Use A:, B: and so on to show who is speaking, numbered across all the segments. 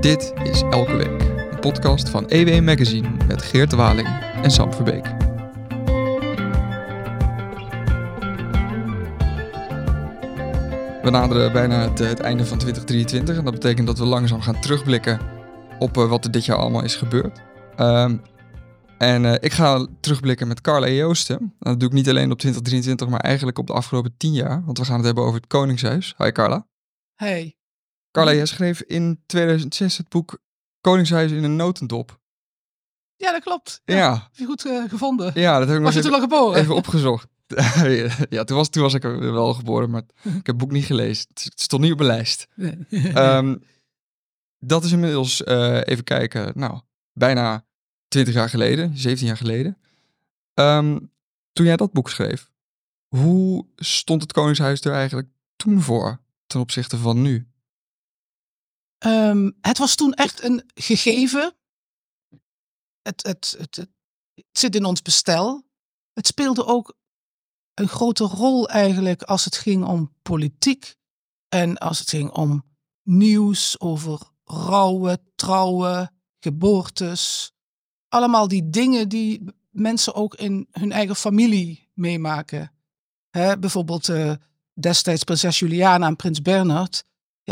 A: Dit is Elke Week, een podcast van EW Magazine met Geert Waling en Sam Verbeek. We naderen bijna het, het einde van 2023 en dat betekent dat we langzaam gaan terugblikken op eh, wat er dit jaar allemaal is gebeurd. Ehm, en eh, ik ga terugblikken met Carla Joosten. Dat doe ik niet alleen op 2023, maar eigenlijk op de afgelopen 10 jaar. Want we gaan het hebben over het Koningshuis. Hi Carla.
B: Hey.
A: Carla, jij schreef in 2006 het boek Koningshuis in een notendop.
B: Ja, dat klopt.
A: Ja.
B: Heb je goed eh, gevonden?
A: Ja, dat heb ik
B: Was je
A: nog
B: toen al geboren?
A: even opgezocht. ja, toen was, toen was ik wel geboren, maar ik heb het boek niet gelezen. Het stond niet op mijn lijst.
B: Nee.
A: Ehm, dat is inmiddels, eh, even kijken, nou, bijna 20 jaar geleden, 17 jaar geleden. Ehm, toen jij dat boek schreef, hoe stond het Koningshuis er eigenlijk toen voor ten opzichte van nu?
B: Ehm, het was toen echt een gegeven. Het, het, het, het, zit in ons bestel. Het speelde ook een grote rol eigenlijk als het ging om politiek. En als het ging om nieuws over rouwen, trouwen, geboortes. Allemaal die dingen die mensen ook in hun eigen familie meemaken. Bijvoorbeeld eh, destijds prinses Juliana en prins Bernhard.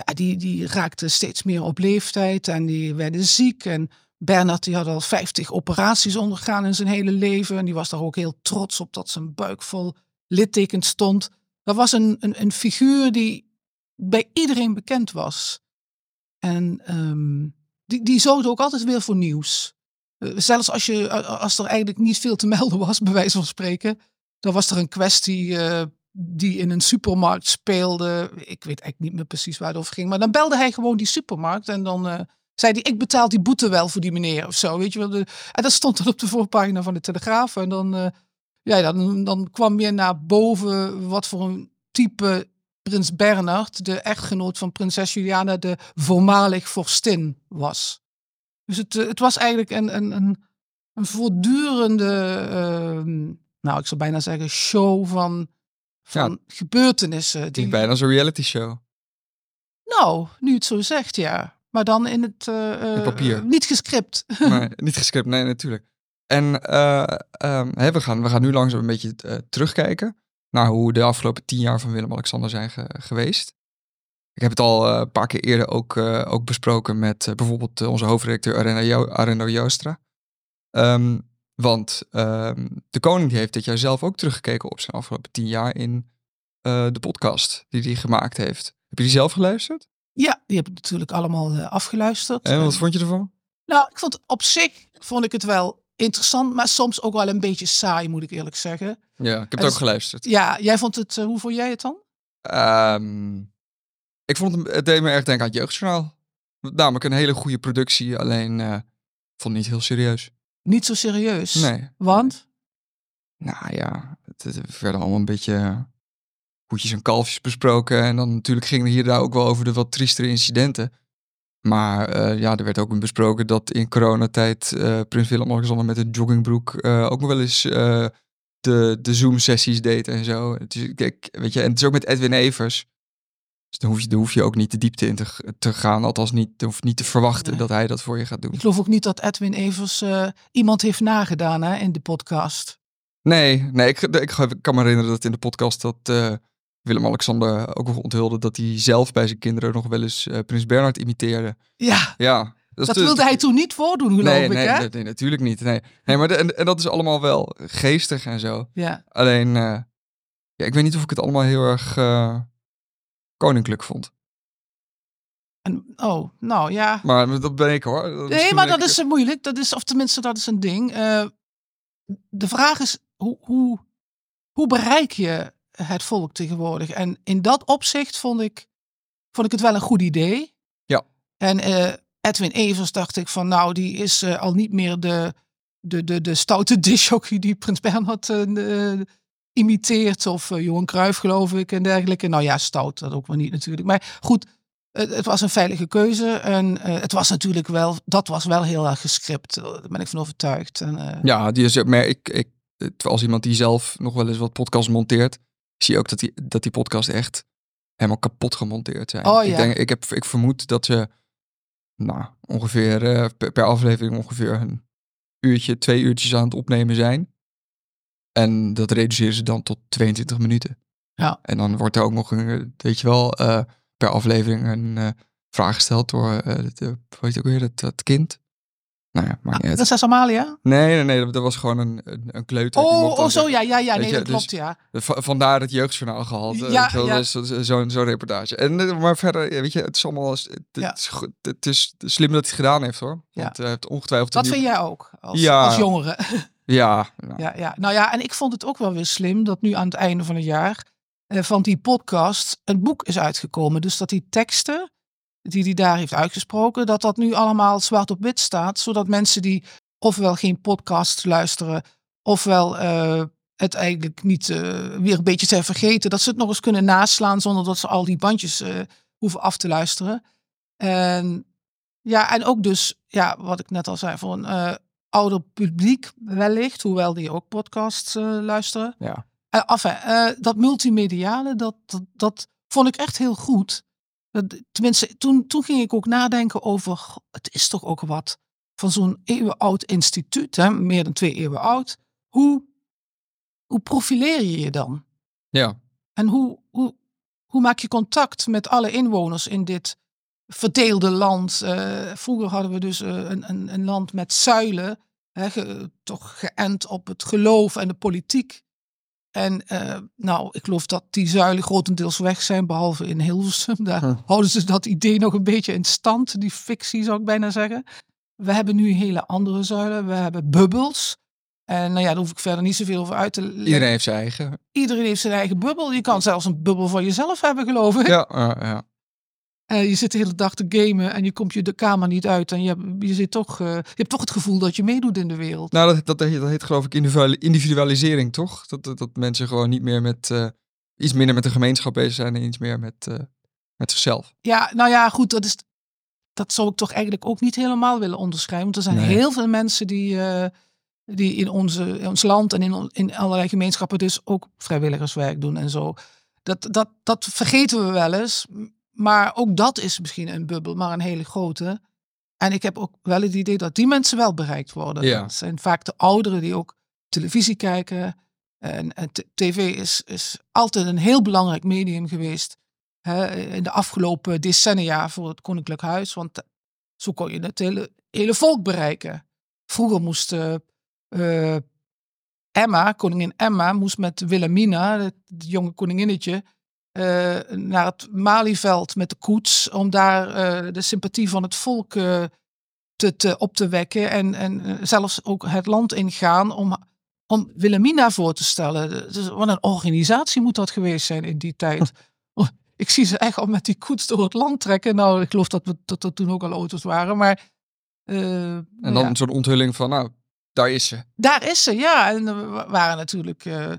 B: Die, die steeds meer op leeftijd en die werden ziek. En Bernhard die had al 50 operaties ondergaan in zijn hele leven. En die was daar ook heel trots op dat zijn buik vol littekens stond. Dat was een, een, een figuur die bij iedereen bekend was. En ehm, die, die zorgde ook altijd weer voor nieuws. Eh, zelfs als, je, als er eigenlijk niet veel te melden was, bij wijze van spreken. Dan was er een kwestie eh, die in een supermarkt speelde. Ik weet eigenlijk niet meer precies waar het over ging. Maar dan belde hij gewoon die supermarkt en dan eh, zei hij: Ik betaal die boete wel voor die meneer of zo. Weet je wel. En dat stond dan op de voorpagina van de Telegraaf. En dan, eh, ja, dan, dan kwam je naar boven wat voor een type prins Bernhard, de echtgenoot van prinses Juliana, de voormalig vorstin was. Dus het, eh, het was eigenlijk een, een, een, een voortdurende, ehm, nou ik zou bijna zeggen, show van, van gebeurtenissen.
A: Die... Bijna zo'n reality show.
B: nou, nu het zo zegt, ja. Maar dan in het eh,
A: In papier.
B: eh, niet gescript.
A: Nee, niet gescript, nee, natuurlijk. En eh, hè, we, gaan, we gaan nu langzaam een beetje eh, terugkijken naar hoe de afgelopen tien jaar van Willem-Alexander zijn ge- geweest. Ik heb het al eh, een paar keer eerder ook, eh, ook besproken met eh, bijvoorbeeld eh, onze hoofdredacteur Arena jo Arendo Joostra. Ehm, want ehm, de koning die heeft dit jaar zelf ook teruggekeken op zijn afgelopen tien jaar in eh, de podcast die hij gemaakt heeft. Heb je die zelf geluisterd?
B: Ja, die heb ik natuurlijk allemaal eh, afgeluisterd.
A: En wat vond je ervan?
B: Nou, ik vond op zich vond ik het wel interessant, maar soms ook wel een beetje saai, moet ik eerlijk zeggen.
A: Ja, ik heb het ook
B: is-
A: geluisterd.
B: Ja, jij vond het, eh, hoe vond jij het dan?
A: Ehm, ik vond het, het deed me erg denken aan het jeugdjournaal. Namelijk een hele goede productie, alleen vond het niet heel serieus.
B: Niet zo serieus.
A: Nee.
B: Want?
A: Nou ja, het, het werden allemaal een beetje eh, koetjes en kalfjes besproken. En dan natuurlijk ging het hier daar ook wel over de wat triestere incidenten. Maar eh, ja, er werd ook besproken dat in coronatijd eh Prins Willem-Alexander met een joggingbroek ook nog wel eens de, de Zoom-sessies deed en zo. Het is, kijk, weet je, en het is ook met Edwin Evers. Dus dan hoef je, dan hoef je ook niet de diepte in te, te gaan. Althans, niet, je hoeft niet te verwachten
B: Nee.
A: dat hij dat voor je gaat doen.
B: Ik geloof ook niet dat Edwin Evers eh, iemand heeft nagedaan hè, in de podcast.
A: Nee, nee ik, ik, ik kan me herinneren dat in de podcast dat eh, Willem-Alexander ook nog onthulde dat hij zelf bij zijn kinderen nog wel eens eh, Prins Bernhard imiteerde.
B: Ja,
A: Ja.
B: dat
A: de-
B: wilde hij toen niet voordoen, geloof
A: nee,
B: ik.
A: nee,
B: hè?
A: nee, natuurlijk niet. Nee, nee maar de- en, en dat is allemaal wel geestig en zo.
B: Ja.
A: Alleen, ja, ik weet niet of ik het allemaal heel erg koninklijk vond.
B: En, oh, nou ja.
A: Maar dat ben ik hoor.
B: Nee, maar dat
A: ik-
B: is moeilijk. Dat is, of tenminste, dat is een ding. Eh, de vraag is, hoe, hoe, hoe bereik je het volk tegenwoordig? En in dat opzicht vond ik, vond ik het wel een goed idee.
A: Ja.
B: En eh, Edwin Evers dacht ik van, nou, die is eh, al niet meer de, de, de, de stoute disjockey die Prins Bernhard imiteert. Of eh, Johan Cruijff, geloof ik, en dergelijke. Nou ja, stout, dat ook maar niet natuurlijk. Maar goed, het, het was een veilige keuze. En eh, het was natuurlijk wel, dat was wel heel erg gescript. Daar ben ik van overtuigd. En, eh,
A: Ja, die is, maar ik, ik, als iemand die zelf nog wel eens wat podcasts monteert, zie je ook dat die, dat die podcast echt helemaal kapot gemonteerd zijn.
B: Oh,
A: ik,
B: ja.
A: denk, ik, heb, ik vermoed dat ze nou, ongeveer eh, per, per aflevering ongeveer een uurtje, twee uurtjes aan het opnemen zijn. En dat reduceren ze dan tot 22 minuten.
B: Ja.
A: En dan wordt er ook nog, een, weet je wel, eh, per aflevering een eh, vraag gesteld door, de, hoe heet het ook weer, dat, dat kind. Nou ja, maakt niet uit.
B: Prinses Amalia?
A: Nee, nee, nee, dat, dat was gewoon een, een, kleuter.
B: Oh, oh, zo,
A: zeggen-
B: ja, ja, ja.
A: Weet
B: Nee,
A: je,
B: dat
A: dus-
B: klopt, ja.
A: Va- Vandaar het jeugdjournaal gehaald. eh,
B: Ja,
A: weet je
B: ja.
A: dus zo- Zo'n zo'n reportage. En, maar verder, ja, weet je, het is allemaal... Het,
B: Ja.
A: is, goed- het is slim dat hij het gedaan heeft, hoor.
B: Ja.
A: Want hij heeft ongetwijfeld...
B: Dat vind jij ook, als,
A: Ja.
B: als jongere.
A: Ja,
B: Ja, ja. Nou ja, en ik vond het ook wel weer slim dat nu aan het einde van het jaar eh, van die podcast een boek is uitgekomen. Dus dat die teksten die hij daar heeft uitgesproken, dat dat nu allemaal zwart op wit staat, zodat mensen die ofwel geen podcast luisteren, ofwel eh, het eigenlijk niet eh, weer een beetje zijn vergeten, dat ze het nog eens kunnen naslaan zonder dat ze al die bandjes eh, hoeven af te luisteren. En ja, en ook dus, ja, wat ik net al zei, voor een eh, ouder publiek wellicht, hoewel die ook podcasts eh, luisteren.
A: ja.
B: Uh, enfin, eh, dat multimediale, dat, dat, dat vond ik echt heel goed. Dat, tenminste, toen, toen ging ik ook nadenken over, het is toch ook wat van zo'n eeuwenoud instituut, hè, meer dan twee eeuwen oud. Hoe, hoe profileer je je dan?
A: ja.
B: En hoe, hoe, hoe maak je contact met alle inwoners in dit verdeelde land? Vroeger hadden we dus een, een, een land met zuilen, ge- toch geënt op het geloof en de politiek. En eh, nou, ik geloof dat die zuilen grotendeels weg zijn, behalve in Hilversum. Daar houden ze dat idee nog een beetje in stand, die fictie zou ik bijna zeggen. We hebben nu hele andere zuilen. We hebben bubbels. En nou ja, daar hoef ik verder niet zoveel over uit te leggen.
A: Iedereen heeft zijn eigen.
B: Iedereen heeft zijn eigen bubbel. Je kan zelfs een bubbel van jezelf hebben, geloof ik.
A: Ja, ja, ja.
B: Eh, je zit de hele dag te gamen en je komt je de kamer niet uit. En je, hebt- je, zit toch, eh, je hebt toch het gevoel dat je meedoet in de wereld.
A: Nou, dat, dat, heet, dat heet geloof ik individuali- individualisering, toch? Dat, dat, dat mensen gewoon niet meer met... eh, iets minder met de gemeenschap bezig zijn en iets meer met, met zichzelf.
B: Ja, nou ja, goed. Dat, is, dat zou ik toch eigenlijk ook niet helemaal willen onderschrijven. Want er zijn
A: Nee.
B: heel veel mensen die, die in, onze, in ons land en in, in allerlei gemeenschappen dus ook vrijwilligerswerk doen en zo. Dat, dat, dat vergeten we wel eens. Maar ook dat is misschien een bubbel, maar een hele grote. En ik heb ook wel het idee dat die mensen wel bereikt worden.
A: Ja.
B: Dat zijn vaak de ouderen die ook televisie kijken. En, tv is, is altijd een heel belangrijk medium geweest. Hè, in de afgelopen decennia voor het Koninklijk Huis. Want zo kon je het hele, hele volk bereiken. Vroeger moest eh, eh, Emma, koningin Emma, moest met Wilhelmina, het, jonge koninginnetje, naar het Malieveld met de koets. Om daar eh, de sympathie van het volk eh, te, te, op te wekken. En, en eh, zelfs ook het land ingaan om, om Wilhelmina voor te stellen. Dus wat een organisatie moet dat geweest zijn in die tijd. Oh, ik zie ze echt al met die koets door het land trekken. Nou, ik geloof dat, we, dat er toen ook al auto's waren. Maar eh,
A: En dan
B: ja.
A: zo'n onthulling van, nou, daar is ze.
B: Daar is ze, ja. En wa- waren natuurlijk eh,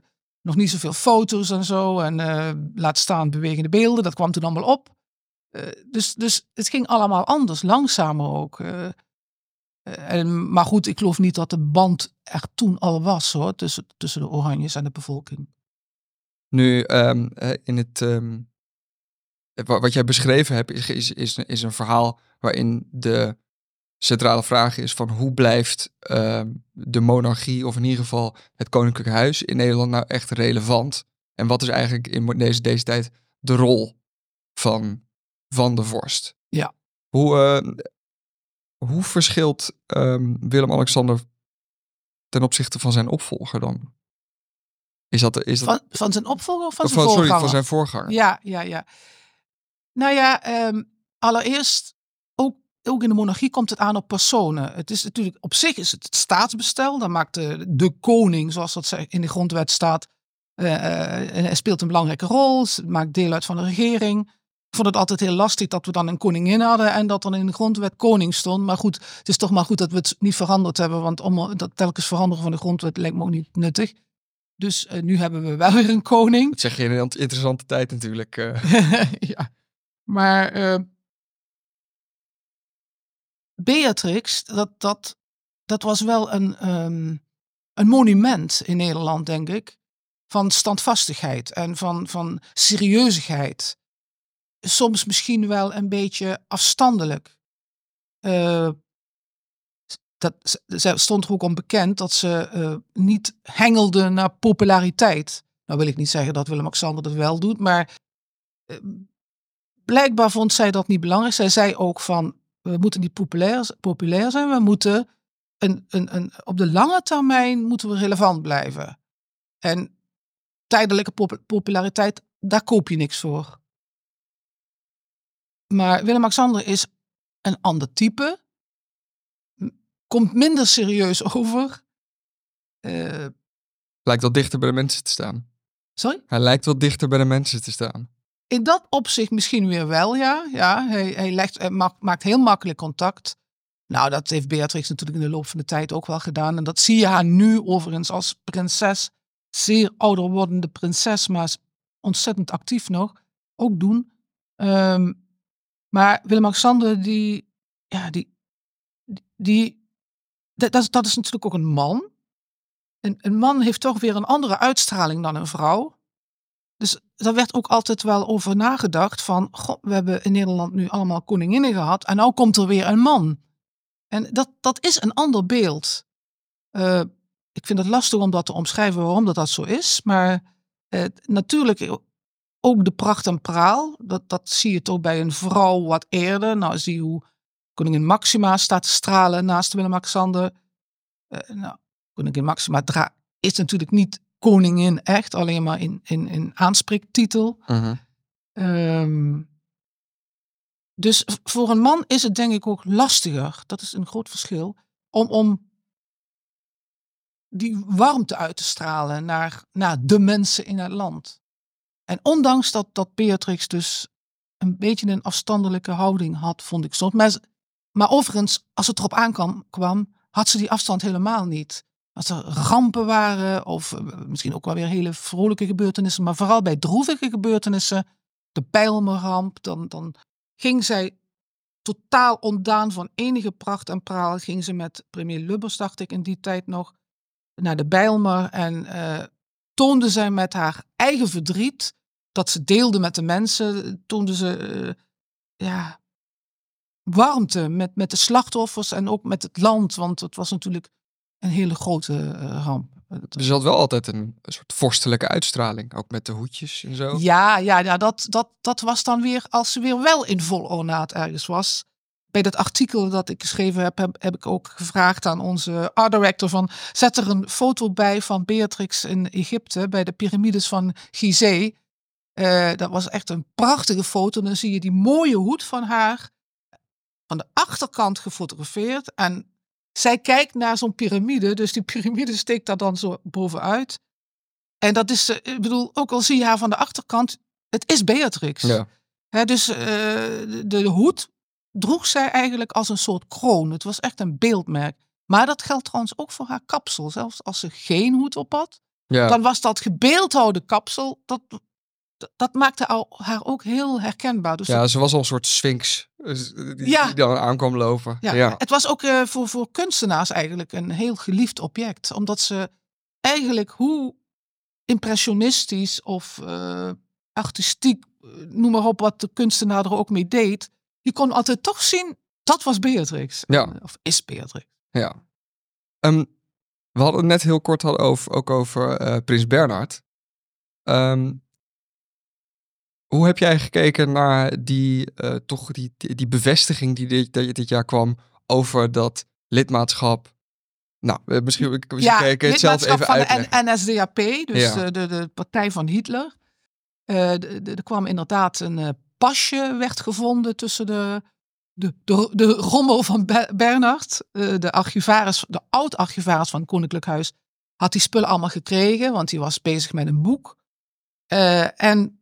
B: nog niet zoveel foto's en zo. En eh, laat staan bewegende beelden. Dat kwam toen allemaal op. Eh, dus, dus het ging allemaal anders, langzamer ook. eh. En, maar goed, ik geloof niet dat de band er toen al was hoor. Tussen, tussen de Oranjes en de bevolking.
A: Nu, ehm, eh, in het, ehm, wa- wat jij beschreven hebt, is, is, is een verhaal waarin de centrale vraag is van hoe blijft ehm, de monarchie, of in ieder geval het koninklijk huis in Nederland nou echt relevant? En wat is eigenlijk in deze, deze tijd de rol van, van de vorst?
B: Ja.
A: Hoe, eh, hoe verschilt ehm, Willem-Alexander ten opzichte van zijn opvolger dan? Is dat, is dat
B: Van, van zijn opvolger of van
A: of
B: zijn
A: van, sorry,
B: voorganger?
A: van zijn voorganger?
B: Ja, ja, ja. Nou ja, ehm, allereerst, ook, in de monarchie komt het aan op personen. Het is natuurlijk, op zich is het het staatsbestel. Dan maakt de, de koning, zoals dat in de grondwet staat, en hij speelt een belangrijke rol. Ze maakt deel uit van de regering. Ik vond het altijd heel lastig dat we dan een koningin hadden en dat dan in de grondwet koning stond. Maar goed, het is toch maar goed dat we het niet veranderd hebben, want om dat telkens veranderen van de grondwet lijkt me ook niet nuttig. Dus nu hebben we wel weer een koning.
A: Dat zeg je in een interessante tijd natuurlijk.
B: ja. Maar Beatrix, dat, dat, dat was wel een, ehm, een monument in Nederland, denk ik. Van standvastigheid en van, van serieusheid. Soms misschien wel een beetje afstandelijk. eh, dat, ze stond er ook om bekend dat ze eh, niet hengelde naar populariteit. Nou wil ik niet zeggen dat Willem-Alexander dat wel doet, maar eh, blijkbaar vond zij dat niet belangrijk. Zij zei ook van, we moeten niet populair, populair zijn, we moeten een, een, een, op de lange termijn moeten we relevant blijven. En tijdelijke populariteit, daar koop je niks voor. Maar Willem-Alexander is een ander type. Komt minder serieus over. Uh,
A: lijkt wel dichter bij de mensen te staan.
B: Sorry?
A: Hij lijkt wel dichter bij de mensen te staan.
B: In dat opzicht misschien weer wel, ja. ja hij, hij, legt, hij maakt heel makkelijk contact. Nou, dat heeft Beatrix natuurlijk in de loop van de tijd ook wel gedaan. En dat zie je haar nu overigens als prinses. Zeer ouder wordende prinses, maar ontzettend actief nog. Ook doen. Um, maar Willem-Alexander, die, ja, die, die, dat, dat is natuurlijk ook een man. En een man heeft toch weer een andere uitstraling dan een vrouw. Dus daar werd ook altijd wel over nagedacht van, god, we hebben in Nederland nu allemaal koninginnen gehad en nou komt er weer een man. En dat, dat is een ander beeld. Uh, ik vind het lastig om dat te omschrijven waarom dat, dat zo is. Maar uh, natuurlijk ook de pracht en praal. Dat, dat zie je toch bij een vrouw wat eerder. Nou, zie je hoe koningin Maxima staat te stralen naast Willem-Alexander. Nou, koningin Maxima is natuurlijk niet koningin echt, alleen maar in, in, in aanspreektitel. Uh um, dus voor een man is het denk ik ook lastiger, dat is een groot verschil, om, om die warmte uit te stralen naar, naar de mensen in het land. En ondanks dat, dat Beatrix dus een beetje een afstandelijke houding had, vond ik soms. Maar, maar overigens, als het erop aankwam, kwam, had ze die afstand helemaal niet. Als er rampen waren, of eh, misschien ook wel weer hele vrolijke gebeurtenissen, maar vooral bij droevige gebeurtenissen, de Bijlmerramp, dan, dan ging zij totaal ontdaan van enige pracht en praal. Ging ze met premier Lubbers, dacht ik in die tijd nog, naar de Bijlmer en uh, toonde zij met haar eigen verdriet dat ze deelde met de mensen, toonde ze uh, ja, warmte met, met de slachtoffers en ook met het land. Want het was natuurlijk een hele grote uh, ramp.
A: Dus ze had wel altijd een, soort vorstelijke uitstraling, ook met de hoedjes en zo.
B: Ja, ja, ja dat, dat, dat was dan weer als ze weer wel in vol ornaat ergens was. Bij dat artikel dat ik geschreven heb, heb, heb ik ook gevraagd aan onze art director van zet er een foto bij van Beatrix in Egypte bij de piramides van Gizeh. Uh, dat was echt een prachtige foto. Dan zie je die mooie hoed van haar van de achterkant gefotografeerd. En zij kijkt naar zo'n piramide, dus die piramide steekt daar dan zo bovenuit. En dat is, eh, ik bedoel, ook al zie je haar van de achterkant, het is Beatrix. Ja. dus uh, de, de hoed droeg zij eigenlijk als een soort kroon. Het was echt een beeldmerk. Maar dat geldt trouwens ook voor haar kapsel. Zelfs als ze geen hoed op had, ja. dan was dat gebeeldhouwde kapsel, dat dat maakte haar ook heel herkenbaar. Dus
A: ja, ze was al een soort sphinx dus, eh, die, ja. die dan aankwam lopen.
B: Ja, Het was ook uh, voor, voor kunstenaars eigenlijk een heel geliefd object. Omdat ze eigenlijk hoe impressionistisch of uh, artistiek, noem maar op wat de kunstenaar er ook mee deed. Je kon altijd toch zien, dat was Beatrix. Ja. Of is Beatrix.
A: Ja. Um, we hadden het net heel kort hadden over, ook over Prins Bernhard. Um, hoe heb jij gekeken naar die, uh, toch die, die bevestiging die dit, dit jaar kwam over dat lidmaatschap? Nou, eh, misschien, misschien ja, kijken het zelf even
B: van de NSDAP, dus de, de, de, partij van Hitler. Uh, er kwam inderdaad een pasje werd gevonden tussen de, de, de, de rommel van Bernard. de archivaris, de oud-archivaris van het Koninklijk Huis, had die spullen allemaal gekregen, want hij was bezig met een boek. en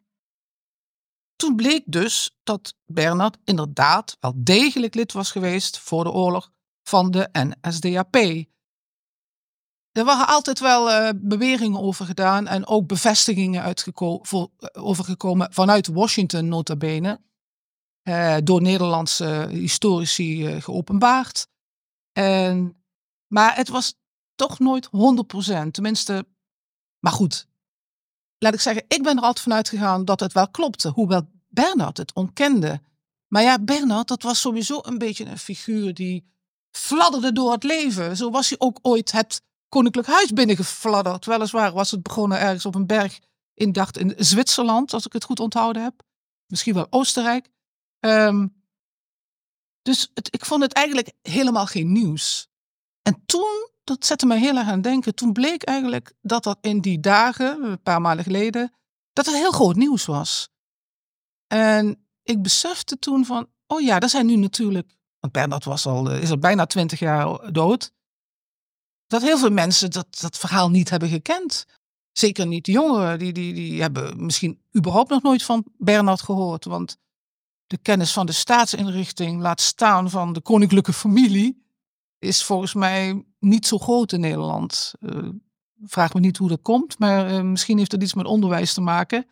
B: toen bleek dus dat Bernard inderdaad wel degelijk lid was geweest voor de oorlog van de NSDAP. Er waren altijd wel uh, beweringen over gedaan en ook bevestigingen uh, overgekomen vanuit Washington nota bene. Uh, door Nederlandse historici geopenbaard. En, maar het was toch nooit 100%. Tenminste, maar goed, laat ik zeggen, ik ben er altijd vanuit gegaan dat het wel klopte. Hoewel Bernard het ontkende. Maar ja, Bernard, dat was sowieso een beetje een figuur die fladderde door het leven. Zo was hij ook ooit het koninklijk huis binnengefladderd. Weliswaar was het begonnen ergens op een berg in, dacht, in Zwitserland, als ik het goed onthouden heb. Misschien wel Oostenrijk. Ehm, dus het, ik vond het eigenlijk helemaal geen nieuws. En toen, dat zette me heel erg aan denken, toen bleek eigenlijk dat dat in die dagen, een paar maanden geleden, dat het heel groot nieuws was. En ik besefte toen van, oh ja, er zijn nu natuurlijk, want Bernard was al, eh, is al bijna twintig jaar dood, dat heel veel mensen dat, dat verhaal niet hebben gekend. Zeker niet de jongeren, die, die, die hebben misschien überhaupt nog nooit van Bernard gehoord. Want de kennis van de staatsinrichting, laat staan van de koninklijke familie, is volgens mij niet zo groot in Nederland. Uh, vraag me niet hoe dat komt, maar uh, misschien heeft het iets met onderwijs te maken.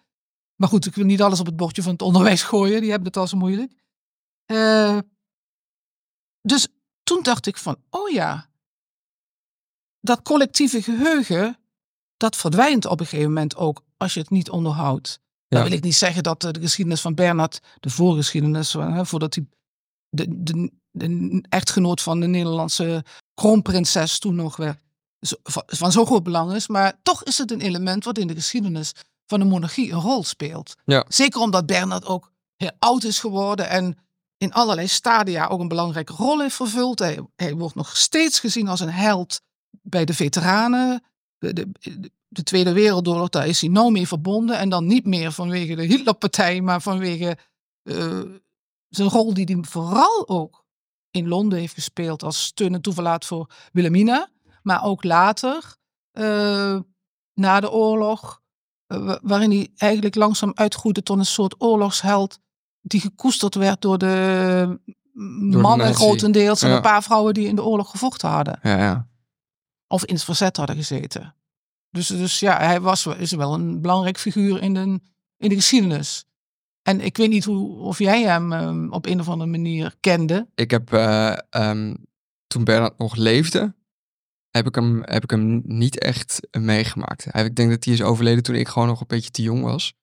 B: Maar goed, ik wil niet alles op het bordje van het onderwijs gooien, die hebben het al zo moeilijk. Uh, dus toen dacht ik van, oh ja, dat collectieve geheugen, dat verdwijnt op een gegeven moment ook als je het niet onderhoudt. Dan wil ik niet zeggen dat de geschiedenis van Bernhard, de voorgeschiedenis, hè, voordat hij de, de, de, echtgenoot van de Nederlandse kroonprinses toen nog werd, van zo groot belang is. Maar toch is het een element wat in de geschiedenis van de monarchie een rol speelt.
A: Ja.
B: Zeker omdat Bernhard ook heel oud is geworden en in allerlei stadia ook een belangrijke rol heeft vervuld. Hij, hij wordt nog steeds gezien als een held bij de veteranen. De, de, de, Tweede Wereldoorlog, daar is hij nauw mee verbonden. En dan niet meer vanwege de Hitlerpartij, maar vanwege uh, zijn rol die hij vooral ook in Londen heeft gespeeld als steun en toeverlaat voor Wilhelmina. Maar ook later, uh, na de oorlog, uh, waarin hij eigenlijk langzaam uitgroeide tot een soort oorlogsheld die gekoesterd werd door de door mannen de grotendeels en een paar vrouwen die in de oorlog gevochten hadden.
A: Ja, ja
B: of in het verzet hadden gezeten. Dus, dus ja, hij was, is wel een belangrijk figuur in de, in de geschiedenis. En ik weet niet hoe, of jij hem um, op een of andere manier kende.
A: Ik heb uh, um, toen Bernard nog leefde, heb ik hem, heb ik hem niet echt meegemaakt. Ik denk dat hij is overleden toen ik gewoon nog een beetje te jong was.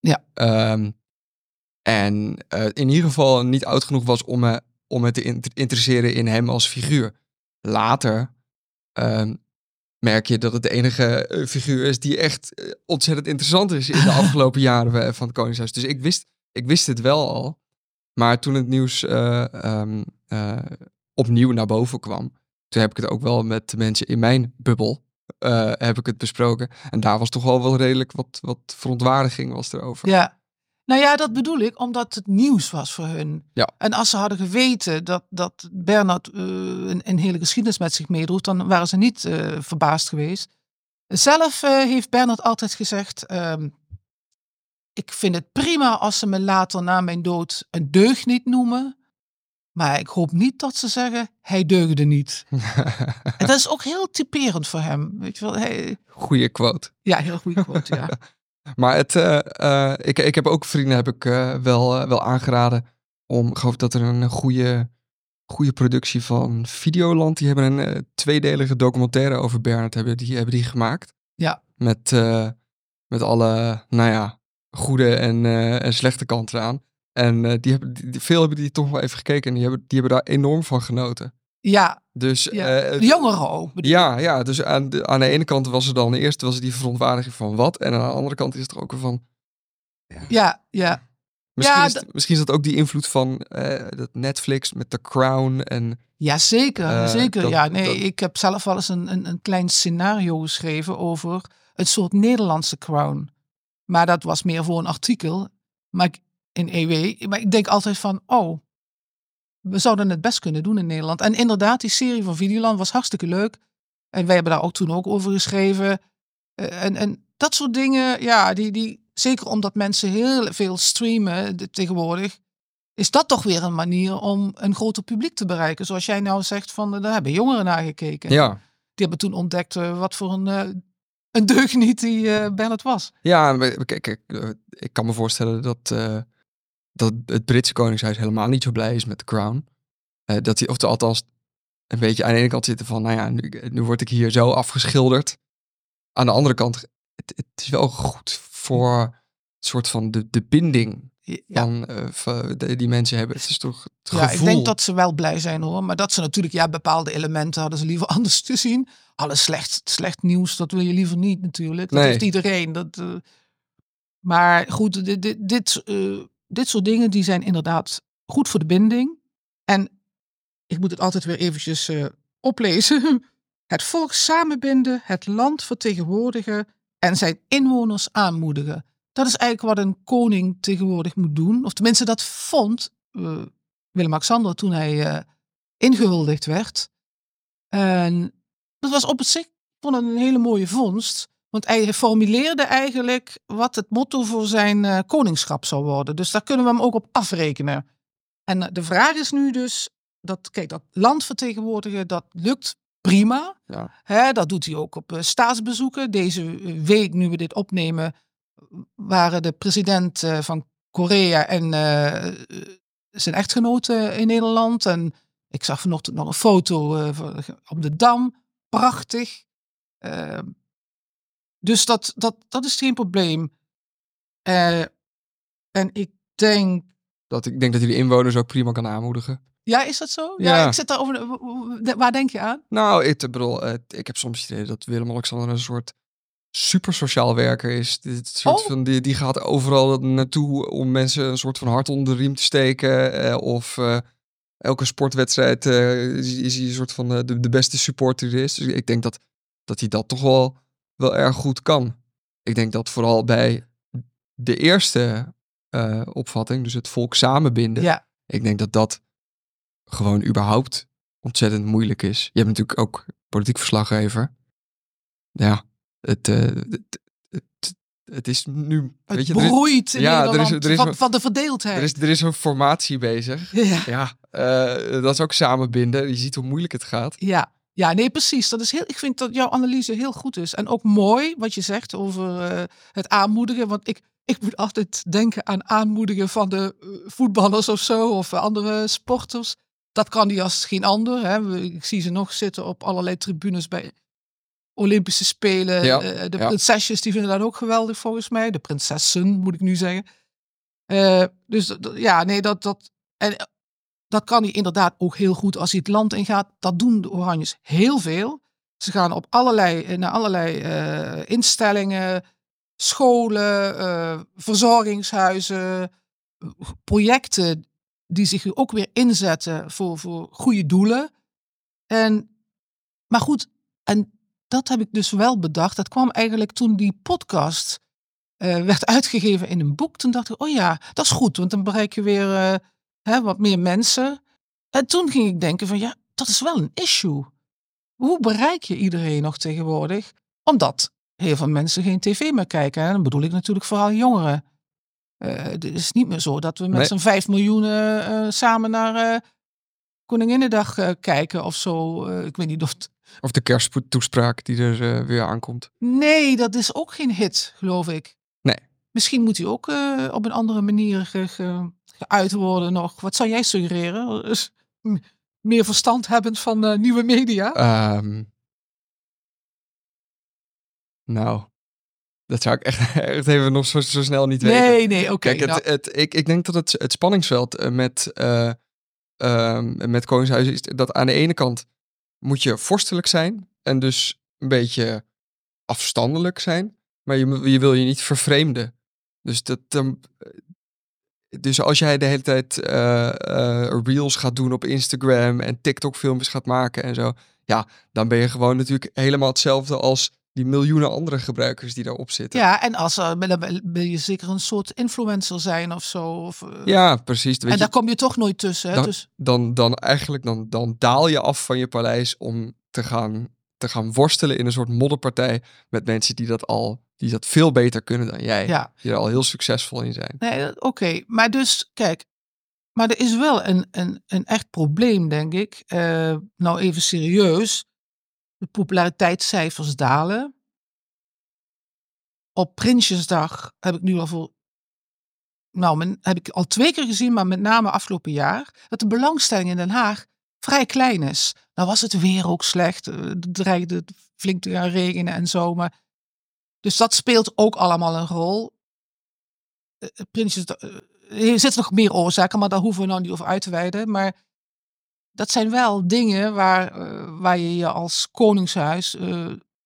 B: Ja.
A: Um, en uh, in ieder geval niet oud genoeg was om me, om me te interesseren in hem als figuur. Later merk je dat het de enige eh, figuur is die echt eh, ontzettend interessant is in de afgelopen jaren eh, van het Koningshuis. Dus ik wist, ik wist het wel al. Maar toen het nieuws um, uh, opnieuw naar boven kwam, toen heb ik het ook wel met de mensen in mijn bubbel heb ik het besproken. En daar was toch wel wel redelijk wat, wat verontwaardiging was erover.
B: Ja, nou ja, dat bedoel ik, omdat het nieuws was voor hun.
A: Ja.
B: En als ze hadden geweten dat, dat Bernard uh, een, een, hele geschiedenis met zich meedroeg, dan waren ze niet uh, verbaasd geweest. Zelf uh, heeft Bernard altijd gezegd: ehm, Ik vind het prima als ze me later na mijn dood een deugniet noemen. Maar ik hoop niet dat ze zeggen: Hij deugde niet. en dat is ook heel typerend voor hem. Weet je wel, hij...
A: Goeie quote.
B: Ja, heel goede quote, ja.
A: Maar het, uh, uh, ik, ik heb ook vrienden heb ik, uh, wel, wel aangeraden om, ik geloof dat er een goede, goede productie van Videoland, die hebben een tweedelige documentaire over Bernard hebben die, hebben die gemaakt.
B: Ja.
A: Met, met alle, nou ja, goede en, en slechte kanten aan. En die hebben, die, veel hebben die toch wel even gekeken en die hebben, die hebben daar enorm van genoten.
B: Ja,
A: dus,
B: ja. Uh, de jongeren ook.
A: Ja, ja, dus aan de, aan de ene kant was er dan eerst was er die verontwaardiging van wat. En aan de andere kant is het er ook van...
B: Ja, ja. ja.
A: Misschien,
B: ja,
A: is het, misschien is dat ook die invloed van uh, dat Netflix met The Crown en...
B: Ja, zeker. Uh, zeker. Dat, ja, nee, dat... ik heb zelf wel eens een, een, een klein scenario geschreven over een soort Nederlandse Crown. Maar dat was meer voor een artikel. Maar ik, in EW. Maar ik denk altijd van, oh, we zouden het best kunnen doen in Nederland. En inderdaad, die serie van Videoland was hartstikke leuk. En wij hebben daar ook toen ook over geschreven. Uh, en, en dat soort dingen, ja, die, die, zeker omdat mensen heel veel streamen de, tegenwoordig, is dat toch weer een manier om een groter publiek te bereiken. Zoals jij nou zegt, van, daar hebben jongeren naar gekeken.
A: Ja.
B: Die hebben toen ontdekt wat voor een, een deugniet die uh, Bernard was.
A: Ja, kijk, ik, ik kan me voorstellen dat dat het Britse Koningshuis helemaal niet zo blij is met de crown. Uh, dat hij, of althans, een beetje aan de ene kant zitten van, nou ja, nu, nu word ik hier zo afgeschilderd. Aan de andere kant, het, het is wel goed voor een soort van de, de binding
B: Ja.
A: eh, die mensen hebben. Het is toch het
B: Ja, ik denk dat ze wel blij zijn hoor. Maar dat ze natuurlijk, ja, bepaalde elementen hadden ze liever anders te zien. Alles slecht, slecht nieuws, dat wil je liever niet natuurlijk. Dat
A: Nee.
B: heeft iedereen. Dat, eh, maar goed, dit, dit, dit, eh, dit soort dingen die zijn inderdaad goed voor de binding. En ik moet het altijd weer eventjes eh, oplezen. Het volk samenbinden, het land vertegenwoordigen en zijn inwoners aanmoedigen. Dat is eigenlijk wat een koning tegenwoordig moet doen. Of tenminste, dat vond eh, Willem-Alexander toen hij eh, ingehuldigd werd. En dat was op zich, het een hele mooie vondst. Want hij formuleerde eigenlijk wat het motto voor zijn eh, koningschap zou worden. Dus daar kunnen we hem ook op afrekenen. En eh, de vraag is nu dus, dat, kijk, dat land vertegenwoordigen, dat lukt prima.
A: Ja.
B: Hè, dat doet hij ook op eh, staatsbezoeken. Deze week, nu we dit opnemen, waren de president van Korea en zijn echtgenote in Nederland. En ik zag vanochtend nog een foto op de Dam. Prachtig. Dus dat, dat, dat is geen probleem. Eh, en ik denk
A: Dat, ik denk dat hij de inwoners ook prima kan aanmoedigen.
B: Ja, is dat zo? Ja,
A: Ja.
B: ik zit daarover. Waar denk je aan?
A: Nou, ik bedoel, ik heb soms het idee dat Willem-Alexander een soort super sociaal werker is. Dit soort
B: Oh.
A: van, die, die gaat overal naartoe om mensen een soort van hart onder de riem te steken. eh, of eh, elke sportwedstrijd eh, is, is hij een soort van de, de beste supporter er is. Dus ik denk dat, dat hij dat toch wel, wel erg goed kan. Ik denk dat vooral bij de eerste eh, opvatting, dus het volk samenbinden,
B: Ja,
A: ik denk dat dat gewoon überhaupt ontzettend moeilijk is. Je hebt natuurlijk ook politiek verslaggever. Ja, het, eh, het, het, het is nu.
B: het
A: weet je, er is,
B: broeit in
A: ja, er is- er is
B: van, de verdeeldheid.
A: er, is, er is een formatie bezig.
B: ja.
A: Ja, eh, dat is ook samenbinden. Je ziet hoe moeilijk het gaat.
B: Ja. Ja, nee, precies. Dat is heel, ik vind dat jouw analyse heel goed is. En ook mooi wat je zegt over eh, het aanmoedigen. Want ik, ik moet altijd denken aan aanmoedigen van de eh, voetballers of zo. Of andere sporters. Dat kan die als geen ander. Hè. Ik zie ze nog zitten op allerlei tribunes bij Olympische Spelen.
A: Ja,
B: Eh, de
A: ja.
B: prinsesjes die vinden dat ook geweldig volgens mij. De prinsessen moet ik nu zeggen. Dus ja, nee, dat, dat, en dat kan hij inderdaad ook heel goed als hij het land ingaat. Dat doen de Oranjes heel veel. Ze gaan op allerlei, eh, naar allerlei eh, instellingen, scholen, eh, verzorgingshuizen, projecten die zich ook weer inzetten voor, voor goede doelen. En, maar goed, en dat heb ik dus wel bedacht. Dat kwam eigenlijk toen die podcast werd uitgegeven in een boek. Toen dacht ik, oh ja, dat is goed, want dan bereik je weer hè, wat meer mensen. En toen ging ik denken van, ja, dat is wel een issue. Hoe bereik je iedereen nog tegenwoordig? Omdat heel veel mensen geen tv meer kijken. En dan bedoel ik natuurlijk vooral jongeren. Eh, het is niet meer zo dat we met
A: Nee.
B: z'n vijf miljoen eh, eh, samen naar eh Koninginnedag kijken of zo. Ik weet niet of het...
A: Of de kersttoespraak die er weer aankomt.
B: Nee, dat is ook geen hit, geloof ik. Misschien moet hij ook eh, op een andere manier ge- ge- geuit worden nog. Wat zou jij suggereren? Dus, m- meer verstand hebben van eh, nieuwe media?
A: Ehm, nou, dat zou ik echt, echt even nog zo, zo snel niet weten.
B: nee, nee, oké.
A: Kijk, het,
B: nou,
A: het, ik, ik denk dat het, het spanningsveld eh, met, eh ehm, met Koningshuizen is dat aan de ene kant moet je vorstelijk zijn en dus een beetje afstandelijk zijn, maar je, je wil je niet vervreemden. Dus, dat, dan dus als jij de hele tijd eh, eh, reels gaat doen op Instagram en TikTok filmpjes gaat maken en zo, ja, dan ben je gewoon natuurlijk helemaal hetzelfde als die miljoenen andere gebruikers die daarop zitten.
B: ja, en als dan wil je zeker een soort influencer zijn of zo. Of, eh,
A: Ja, precies. Weet
B: en
A: je,
B: daar kom je toch nooit tussen. Hè?
A: Dan-
B: Dus,
A: dan, dan eigenlijk dan, dan daal je af van je paleis om te gaan, te gaan worstelen in een soort modderpartij met mensen die dat al die dat veel beter kunnen dan jij.
B: ja.
A: Die er al heel succesvol in zijn.
B: Nee, oké. Maar dus, kijk. Maar er is wel een, een, een echt probleem, denk ik. Eh, nou, even serieus. De populariteitscijfers dalen. Op Prinsjesdag heb ik nu al voor. Nou, men, heb ik al twee keer gezien, maar met name afgelopen jaar. Dat de belangstelling in Den Haag vrij klein is. Nou was het weer ook slecht. eh, Het dreigde flink te gaan regenen en zo. Maar, dus dat speelt ook allemaal een rol. Eh, Prinsjes, eh, er zitten nog meer oorzaken, maar daar hoeven we nou niet over uit te wijden. Maar dat zijn wel dingen waar, waar je je als koningshuis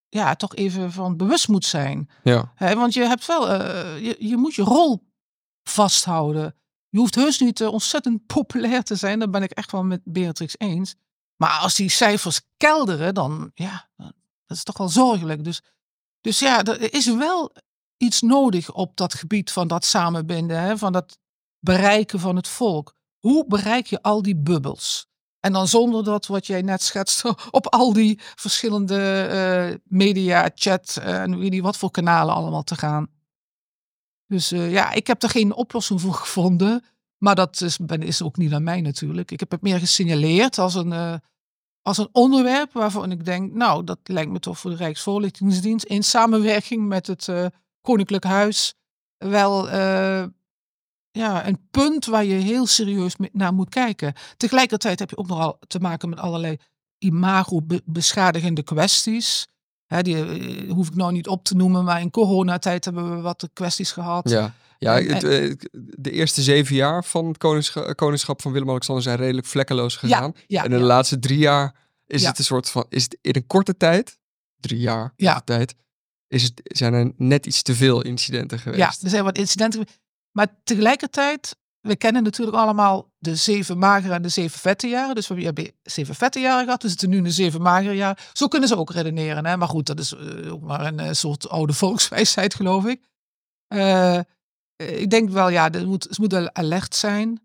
B: ja, toch even van bewust moet zijn.
A: Ja.
B: Want je hebt wel, je, je moet je rol vasthouden. Je hoeft heus niet eh, ontzettend populair te zijn. Dat ben ik echt wel met Beatrix eens. Maar als die cijfers kelderen, dan ja, dat is toch wel zorgelijk. Dus, dus ja, er is wel iets nodig op dat gebied van dat samenbinden, hè, van dat bereiken van het volk. Hoe bereik je al die bubbels? En dan zonder dat, wat jij net schetste, op al die verschillende eh, media, chat eh, en weet niet wat voor kanalen allemaal te gaan. Dus eh, ja, ik heb er geen oplossing voor gevonden. Maar dat is, ben, is ook niet aan mij natuurlijk. Ik heb het meer gesignaleerd als een, eh, als een onderwerp waarvan ik denk, nou, dat lijkt me toch voor de Rijksvoorlichtingsdienst in samenwerking met het eh, Koninklijk Huis wel ja, een punt waar je heel serieus naar moet kijken. Tegelijkertijd heb je ook nogal te maken met allerlei imago-beschadigende kwesties. Hè, die eh, hoef ik nou niet op te noemen, maar in coronatijd hebben we wat kwesties gehad.
A: Ja, ja
B: En-
A: het, eh, de eerste zeven jaar van het koningscha- koningschap van Willem-Alexander zijn redelijk vlekkeloos gegaan.
B: ja,
A: en in de laatste drie jaar is het een soort van, is het in een korte tijd, drie jaar korte tijd, is het, zijn er net iets te veel incidenten geweest.
B: Ja, er zijn wat incidenten. Maar tegelijkertijd, we kennen natuurlijk allemaal de zeven magere en de zeven vette jaren. Dus we hebben zeven vette jaren gehad, we zitten nu in de zeven magere jaren. Zo kunnen ze ook redeneren. Hè? Maar goed, dat is eh, ook maar een eh, soort oude volkswijsheid, geloof ik. Eh, ik denk wel, ja, er moet, ze moeten alert zijn.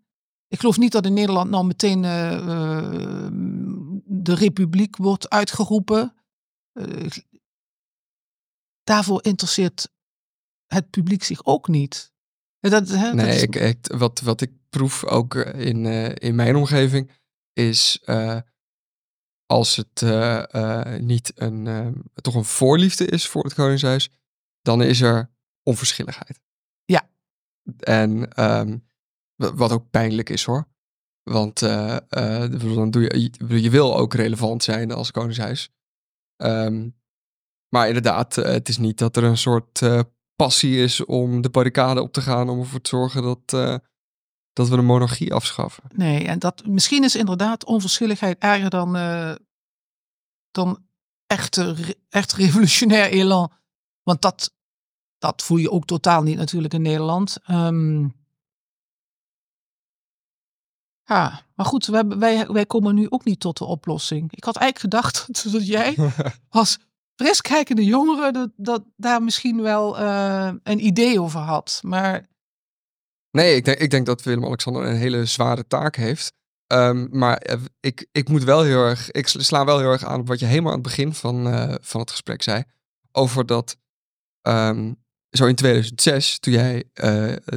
B: Ik geloof niet dat in Nederland nou meteen de republiek wordt uitgeroepen. Daarvoor interesseert het publiek zich ook niet. Dat, hè, dat
A: Nee,
B: is-
A: ik, ik, wat, wat ik proef ook eh, in, eh, in mijn omgeving is eh, als het niet een, toch een voorliefde is voor het Koningshuis, dan is er onverschilligheid.
B: Ja.
A: En ehm, wa- wat ook pijnlijk is hoor. Want dan doe je, je- wil ook relevant zijn als Koningshuis. Ehm, maar inderdaad, het is niet dat er een soort passie is om de barricade op te gaan om ervoor te zorgen dat, eh, dat we de monarchie afschaffen.
B: Nee, en dat, misschien is inderdaad onverschilligheid erger dan, eh, dan echt, re- echt revolutionair elan. Want dat, dat voel je ook totaal niet natuurlijk in Nederland. Ehm, ja, maar goed, we hebben, wij, wij komen nu ook niet tot de oplossing. Ik had eigenlijk gedacht dat jij als friskijkende jongere dat, dat daar misschien wel eh, een idee over had. Maar
A: Nee, ik denk, ik denk dat Willem-Alexander een hele zware taak heeft. Ehm, maar eh, ik, ik moet wel heel erg, ik sla- wel heel erg aan op wat je helemaal aan het begin van, eh, van het gesprek zei. Over dat, ehm, zo in 2006, toen jij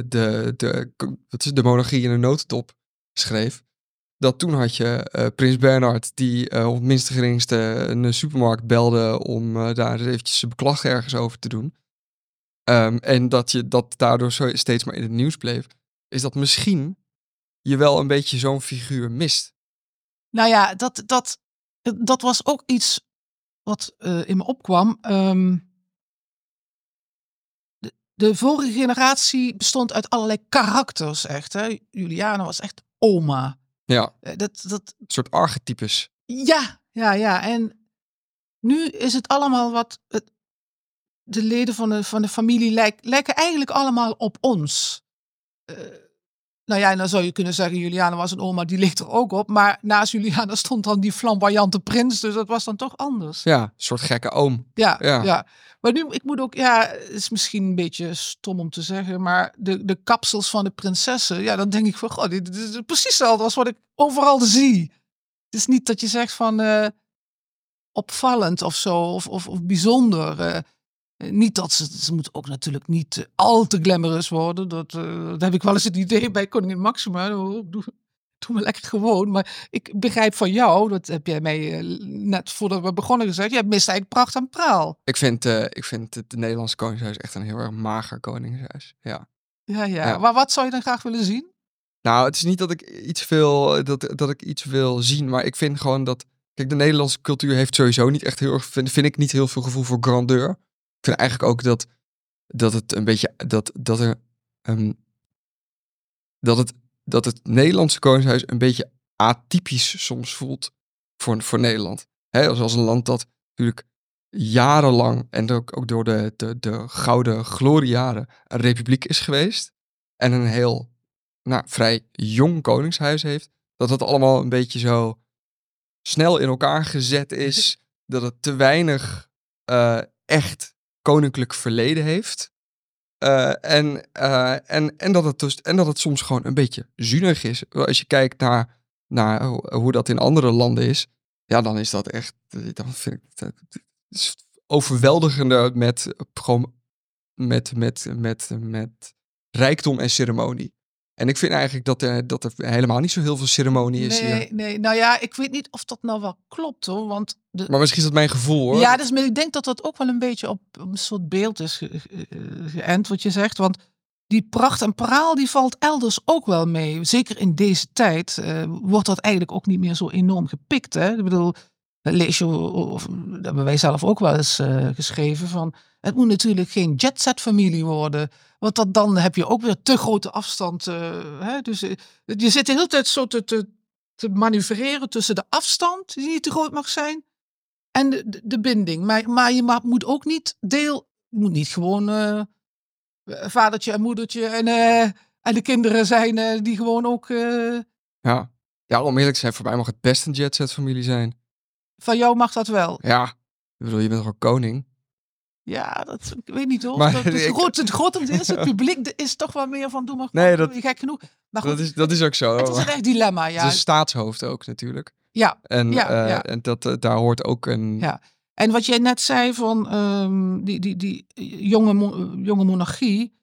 A: de, de, wat is de monarchie in een notendop schreef. Dat toen had je eh, Prins Bernhard, die eh, op het minste geringste een supermarkt belde om eh, daar eventjes zijn beklag ergens over te doen. Ehm, en dat je dat daardoor zo steeds maar in het nieuws bleef. Is dat misschien je wel een beetje zo'n figuur mist.
B: Nou ja, dat, dat, dat was ook iets wat in me opkwam. Ehm, de, de vorige generatie bestond uit allerlei karakters, echt. Hè? Juliana was echt oma.
A: Ja,
B: Eh, Dat, dat,
A: een soort archetypes.
B: ja, ja, ja. En nu is het allemaal wat. Het, de leden van de, van de familie lijk, lijken eigenlijk allemaal op ons. Eh, nou ja, dan zou je kunnen zeggen, Juliana was een oma, die ligt er ook op. Maar naast Juliana stond dan die flamboyante prins, dus dat was dan toch anders.
A: Ja, een soort gekke oom.
B: Ja,
A: Ja.
B: ja. Maar nu, ik moet ook, ja, het is misschien een beetje stom om te zeggen, maar de, de kapsels van de prinsessen, ja, dan denk ik van, god, dit, dit is precies hetzelfde als wat ik overal zie. Het is niet dat je zegt van eh, opvallend of zo, of, of, of bijzonder. eh. Eh, niet dat ze, ze moeten ook natuurlijk niet eh, al te glamorous worden. Dat, eh, dat heb ik wel eens het idee bij koningin Maxima. Oh, doe, doe maar lekker gewoon. Maar ik begrijp van jou, dat heb jij mij net voordat we begonnen gezegd. Jij mist eigenlijk pracht en praal.
A: Ik vind, eh, ik vind het Nederlandse koningshuis echt een heel erg mager koningshuis. Ja.
B: Ja, ja,
A: Ja.
B: Maar wat zou je dan graag willen zien?
A: Nou, het is niet dat ik iets wil, dat, dat ik iets wil zien, maar ik vind gewoon dat. Kijk, de Nederlandse cultuur heeft sowieso niet echt heel erg, vind, vind ik niet heel veel gevoel voor grandeur. Ik vind eigenlijk ook dat, dat het een beetje, dat, dat er, ehm, dat het, dat het Nederlandse koningshuis een beetje atypisch soms voelt voor, voor Nederland. Hè, als, als een land dat natuurlijk jarenlang en ook, ook door de, de, de gouden gloriejaren een republiek is geweest. En een heel nou, vrij jong koningshuis heeft. Dat het allemaal een beetje zo snel in elkaar gezet is. Dat het te weinig eh, echt koninklijk verleden heeft. Eh, en, eh, en, en, dat het dus, en dat het soms gewoon een beetje zuinig is. Als je kijkt naar, naar hoe dat in andere landen is, ja, dan is dat echt. Dan vind ik overweldigende met, gewoon met, met, met, met rijkdom en ceremonie. En ik vind eigenlijk dat er, dat er helemaal niet zo heel veel ceremonie is
B: nee,
A: hier.
B: Nee, nou ja, ik weet niet of dat nou wel klopt hoor. Want de...
A: Maar misschien is dat mijn gevoel hoor.
B: Ja, dus, ik denk dat dat ook wel een beetje op een soort beeld is ge geënt wat je zegt. Want die pracht en praal die valt elders ook wel mee. Zeker in deze tijd uh, wordt dat eigenlijk ook niet meer zo enorm gepikt. Hè? Ik bedoel, lees of dat hebben wij zelf ook wel eens uh, geschreven van, het moet natuurlijk geen jetset familie worden, want dat, dan heb je ook weer te grote afstand. Uh, hè? Dus uh, je zit de hele tijd zo te, te, te manoeuvreren tussen de afstand, die niet te groot mag zijn, en de, de, binding. Maar, maar je moet ook niet deel, je moet niet gewoon vadertje en moedertje en, en de kinderen zijn die gewoon ook...
A: Ja. ja, om eerlijk te zijn, voor mij mag het best een jetset familie zijn.
B: Van jou mag dat wel.
A: Ja, ik bedoel, je bent toch koning?
B: Ja, dat ik weet niet hoor. Maar, dat, het, groot, het grotendeels het publiek is toch wel meer van doe maar
A: nee, dat,
B: gek genoeg.
A: Maar goed, dat, is, dat is ook zo.
B: Het is een echt dilemma, ja.
A: Het is staatshoofd ook natuurlijk.
B: Ja.
A: En,
B: ja,
A: uh,
B: ja.
A: en dat, uh, daar hoort ook een...
B: Ja. En wat jij net zei van um, die, die, die jonge, mo jonge monarchie,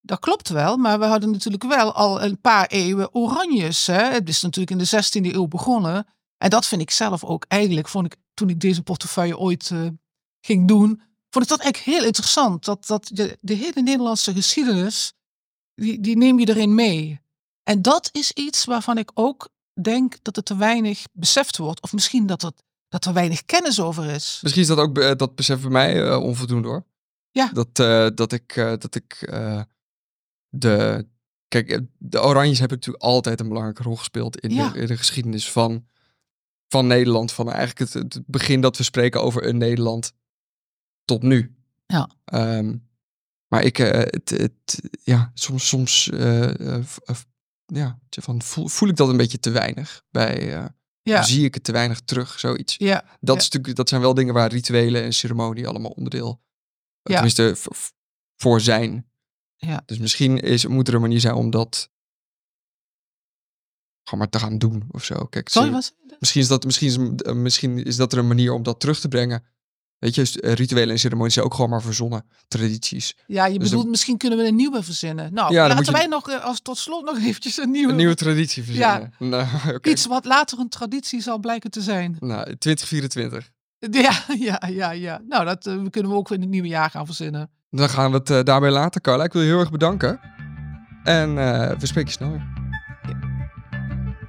B: dat klopt wel, maar we hadden natuurlijk wel al een paar eeuwen oranjes. Hè? Het is natuurlijk in de 16e eeuw begonnen. En dat vind ik zelf ook eigenlijk, vond ik toen ik deze portefeuille ooit uh, ging doen, vond ik dat eigenlijk heel interessant. Dat, dat de, de hele Nederlandse geschiedenis, die, die neem je erin mee. En dat is iets waarvan ik ook denk dat het te weinig beseft wordt. Of misschien dat, het, dat er weinig kennis over is.
A: Misschien is dat ook uh, dat besef bij mij uh, onvoldoende hoor.
B: Ja.
A: Dat, uh, dat ik, dat ik de. Kijk, de Oranjes hebben natuurlijk altijd een belangrijke rol gespeeld in,
B: ja.
A: de, in de geschiedenis van van Nederland. Van eigenlijk het, het, begin dat we spreken over een Nederland tot nu.
B: Ja.
A: Um, maar ik, uh, het, het, ja, soms, soms uh, uh, ja, van voel, voel, ik dat een beetje te weinig. Bij,
B: ja.
A: zie ik het te weinig terug, zoiets.
B: Ja.
A: Dat,
B: ja.
A: Is natuurlijk, dat zijn wel dingen waar rituelen en ceremonie allemaal onderdeel,
B: ja.
A: tenminste, voor zijn.
B: Ja.
A: Dus misschien is, moet er een manier zijn om dat gewoon maar te gaan doen of zo. Kijk,
B: Sorry?
A: Misschien is, dat, misschien, is, misschien is dat er een manier om dat terug te brengen. Weet je, rituelen en ceremonies zijn ook gewoon maar verzonnen tradities.
B: Ja, je
A: Dus
B: bedoelt,
A: dan-
B: misschien kunnen we een nieuwe verzinnen. Nou,
A: Ja,
B: laten
A: je-
B: wij nog eh, als tot slot nog eventjes een nieuwe,
A: Een nieuwe traditie verzinnen. Nou,
B: iets wat later een traditie zal blijken te zijn.
A: Nou, 2024.
B: Ja, ja, ja, ja. Nou, dat eh, kunnen we ook in het nieuwe jaar gaan verzinnen.
A: Dan gaan we het eh, daarbij laten, Carla. Ik wil je heel erg bedanken. En eh, we spreken je snel weer.